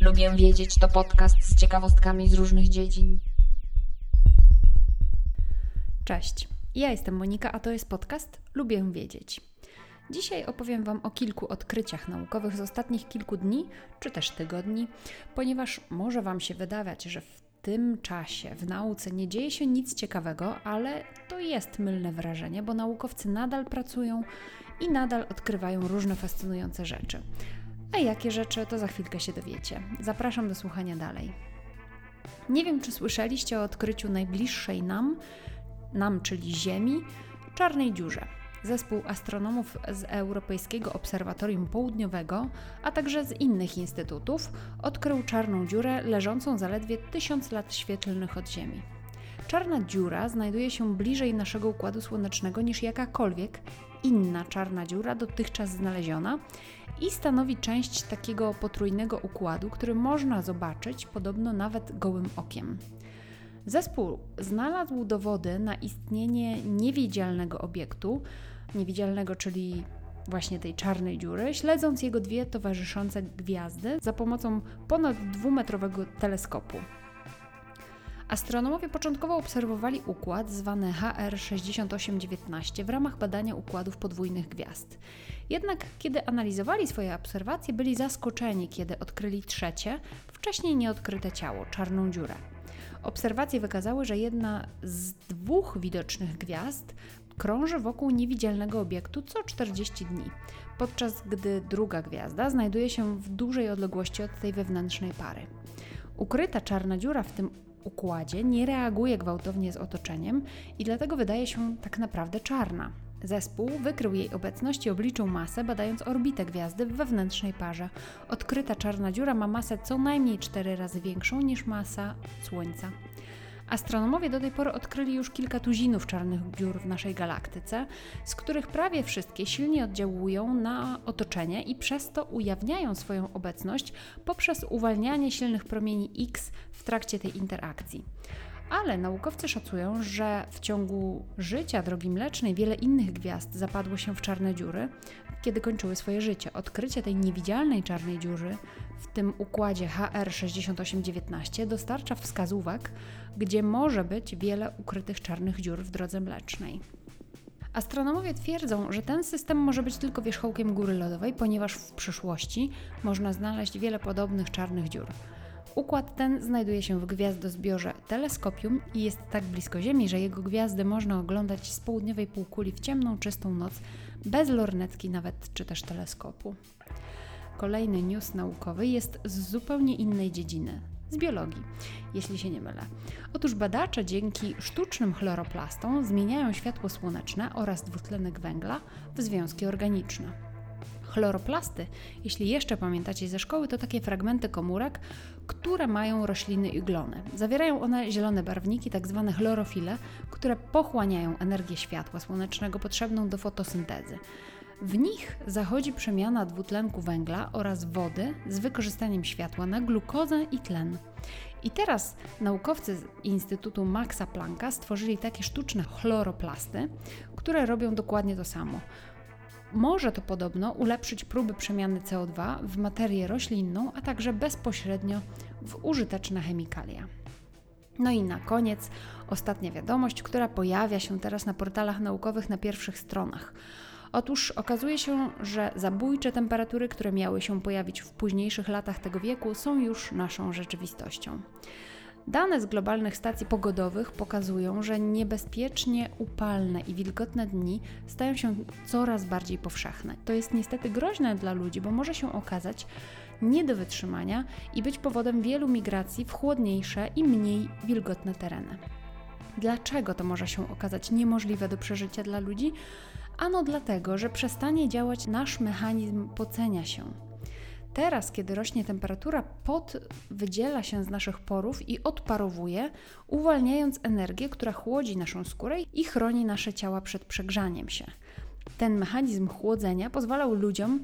Lubię wiedzieć to podcast z ciekawostkami z różnych dziedzin. Cześć, ja jestem Monika, a to jest podcast Lubię wiedzieć. Dzisiaj opowiem Wam o kilku odkryciach naukowych z ostatnich kilku dni, czy też tygodni, ponieważ może Wam się wydawać, że w tym czasie w nauce nie dzieje się nic ciekawego, ale to jest mylne wrażenie, bo naukowcy nadal pracują i nadal odkrywają różne fascynujące rzeczy. A jakie rzeczy, to za chwilkę się dowiecie. Zapraszam do słuchania dalej. Nie wiem, czy słyszeliście o odkryciu najbliższej nam, nam czyli Ziemi, czarnej dziurze. Zespół astronomów z Europejskiego Obserwatorium Południowego, a także z innych instytutów, odkrył czarną dziurę leżącą zaledwie tysiąc lat świetlnych od Ziemi. Czarna dziura znajduje się bliżej naszego układu słonecznego niż jakakolwiek inna czarna dziura dotychczas znaleziona i stanowi część takiego potrójnego układu, który można zobaczyć podobno nawet gołym okiem. Zespół znalazł dowody na istnienie niewidzialnego obiektu, niewidzialnego, czyli właśnie tej czarnej dziury, śledząc jego dwie towarzyszące gwiazdy za pomocą ponad dwumetrowego teleskopu. Astronomowie początkowo obserwowali układ zwany HR6819 w ramach badania układów podwójnych gwiazd. Jednak kiedy analizowali swoje obserwacje, byli zaskoczeni, kiedy odkryli trzecie, wcześniej nieodkryte ciało czarną dziurę. Obserwacje wykazały, że jedna z dwóch widocznych gwiazd krąży wokół niewidzialnego obiektu co 40 dni, podczas gdy druga gwiazda znajduje się w dużej odległości od tej wewnętrznej pary. Ukryta czarna dziura w tym układzie nie reaguje gwałtownie z otoczeniem i dlatego wydaje się tak naprawdę czarna. Zespół wykrył jej obecność i obliczył masę, badając orbitę gwiazdy w wewnętrznej parze. Odkryta czarna dziura ma masę co najmniej 4 razy większą niż masa Słońca. Astronomowie do tej pory odkryli już kilka tuzinów czarnych dziur w naszej galaktyce, z których prawie wszystkie silnie oddziałują na otoczenie i przez to ujawniają swoją obecność poprzez uwalnianie silnych promieni X w trakcie tej interakcji. Ale naukowcy szacują, że w ciągu życia drogi mlecznej wiele innych gwiazd zapadło się w czarne dziury, kiedy kończyły swoje życie. Odkrycie tej niewidzialnej czarnej dziury w tym układzie HR6819 dostarcza wskazówek, gdzie może być wiele ukrytych czarnych dziur w drodze mlecznej. Astronomowie twierdzą, że ten system może być tylko wierzchołkiem góry lodowej, ponieważ w przyszłości można znaleźć wiele podobnych czarnych dziur. Układ ten znajduje się w gwiazdozbiorze Teleskopium i jest tak blisko Ziemi, że jego gwiazdy można oglądać z południowej półkuli w ciemną, czystą noc, bez lornetki nawet czy też teleskopu. Kolejny news naukowy jest z zupełnie innej dziedziny z biologii, jeśli się nie mylę. Otóż badacze dzięki sztucznym chloroplastom zmieniają światło słoneczne oraz dwutlenek węgla w związki organiczne. Chloroplasty, jeśli jeszcze pamiętacie ze szkoły, to takie fragmenty komórek, które mają rośliny i glony. Zawierają one zielone barwniki, tak zwane chlorofile, które pochłaniają energię światła słonecznego potrzebną do fotosyntezy. W nich zachodzi przemiana dwutlenku węgla oraz wody z wykorzystaniem światła na glukozę i tlen. I teraz naukowcy z Instytutu Maxa Plancka stworzyli takie sztuczne chloroplasty, które robią dokładnie to samo. Może to podobno ulepszyć próby przemiany CO2 w materię roślinną, a także bezpośrednio w użyteczne chemikalia. No i na koniec ostatnia wiadomość, która pojawia się teraz na portalach naukowych na pierwszych stronach. Otóż okazuje się, że zabójcze temperatury, które miały się pojawić w późniejszych latach tego wieku, są już naszą rzeczywistością. Dane z globalnych stacji pogodowych pokazują, że niebezpiecznie upalne i wilgotne dni stają się coraz bardziej powszechne. To jest niestety groźne dla ludzi, bo może się okazać nie do wytrzymania i być powodem wielu migracji w chłodniejsze i mniej wilgotne tereny. Dlaczego to może się okazać niemożliwe do przeżycia dla ludzi? Ano dlatego, że przestanie działać nasz mechanizm pocenia się. Teraz, kiedy rośnie temperatura, pot wydziela się z naszych porów i odparowuje, uwalniając energię, która chłodzi naszą skórę i chroni nasze ciała przed przegrzaniem się. Ten mechanizm chłodzenia pozwalał ludziom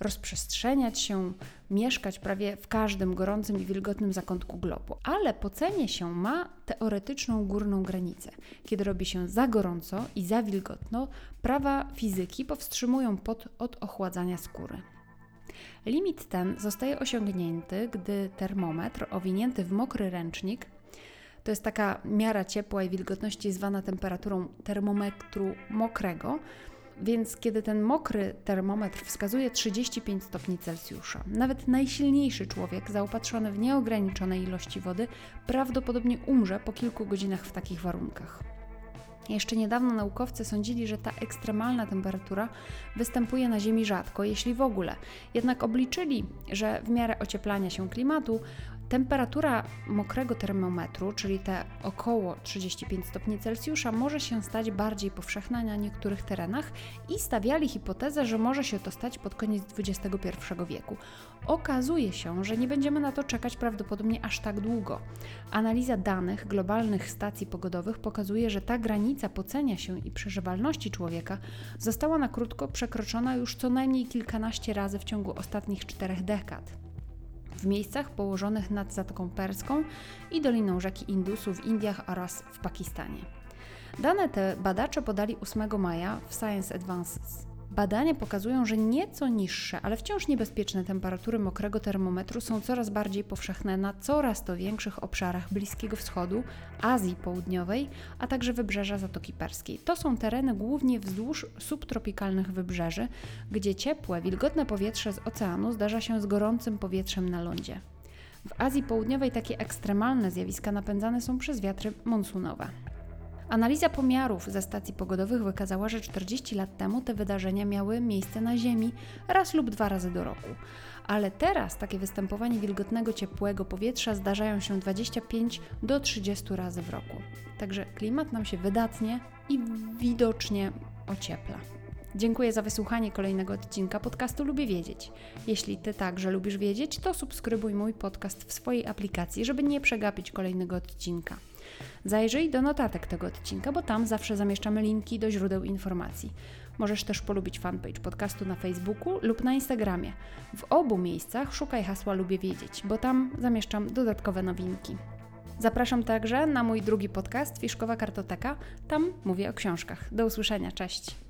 rozprzestrzeniać się, mieszkać prawie w każdym gorącym i wilgotnym zakątku globu. Ale po cenie się ma teoretyczną górną granicę. Kiedy robi się za gorąco i za wilgotno, prawa fizyki powstrzymują pot od ochładzania skóry. Limit ten zostaje osiągnięty, gdy termometr owinięty w mokry ręcznik to jest taka miara ciepła i wilgotności zwana temperaturą termometru mokrego. Więc kiedy ten mokry termometr wskazuje 35 stopni Celsjusza, nawet najsilniejszy człowiek zaopatrzony w nieograniczone ilości wody prawdopodobnie umrze po kilku godzinach w takich warunkach. Jeszcze niedawno naukowcy sądzili, że ta ekstremalna temperatura występuje na Ziemi rzadko, jeśli w ogóle. Jednak obliczyli, że w miarę ocieplania się klimatu Temperatura mokrego termometru, czyli te około 35 stopni Celsjusza, może się stać bardziej powszechna na niektórych terenach i stawiali hipotezę, że może się to stać pod koniec XXI wieku. Okazuje się, że nie będziemy na to czekać prawdopodobnie aż tak długo. Analiza danych globalnych stacji pogodowych pokazuje, że ta granica pocenia się i przeżywalności człowieka została na krótko przekroczona już co najmniej kilkanaście razy w ciągu ostatnich czterech dekad w miejscach położonych nad Zatoką Perską i doliną rzeki Indusu w Indiach oraz w Pakistanie. Dane te badacze podali 8 maja w Science Advances. Badania pokazują, że nieco niższe, ale wciąż niebezpieczne temperatury mokrego termometru są coraz bardziej powszechne na coraz to większych obszarach Bliskiego Wschodu, Azji Południowej, a także wybrzeża Zatoki Perskiej. To są tereny głównie wzdłuż subtropikalnych wybrzeży, gdzie ciepłe, wilgotne powietrze z oceanu zdarza się z gorącym powietrzem na lądzie. W Azji Południowej takie ekstremalne zjawiska napędzane są przez wiatry monsunowe. Analiza pomiarów ze stacji pogodowych wykazała, że 40 lat temu te wydarzenia miały miejsce na Ziemi raz lub dwa razy do roku. Ale teraz takie występowanie wilgotnego, ciepłego powietrza zdarzają się 25 do 30 razy w roku. Także klimat nam się wydatnie i widocznie ociepla. Dziękuję za wysłuchanie kolejnego odcinka podcastu Lubię Wiedzieć. Jeśli Ty także lubisz wiedzieć, to subskrybuj mój podcast w swojej aplikacji, żeby nie przegapić kolejnego odcinka. Zajrzyj do notatek tego odcinka, bo tam zawsze zamieszczamy linki do źródeł informacji. Możesz też polubić fanpage podcastu na Facebooku lub na Instagramie. W obu miejscach szukaj hasła Lubię Wiedzieć, bo tam zamieszczam dodatkowe nowinki. Zapraszam także na mój drugi podcast Fiszkowa Kartoteka. Tam mówię o książkach. Do usłyszenia, cześć!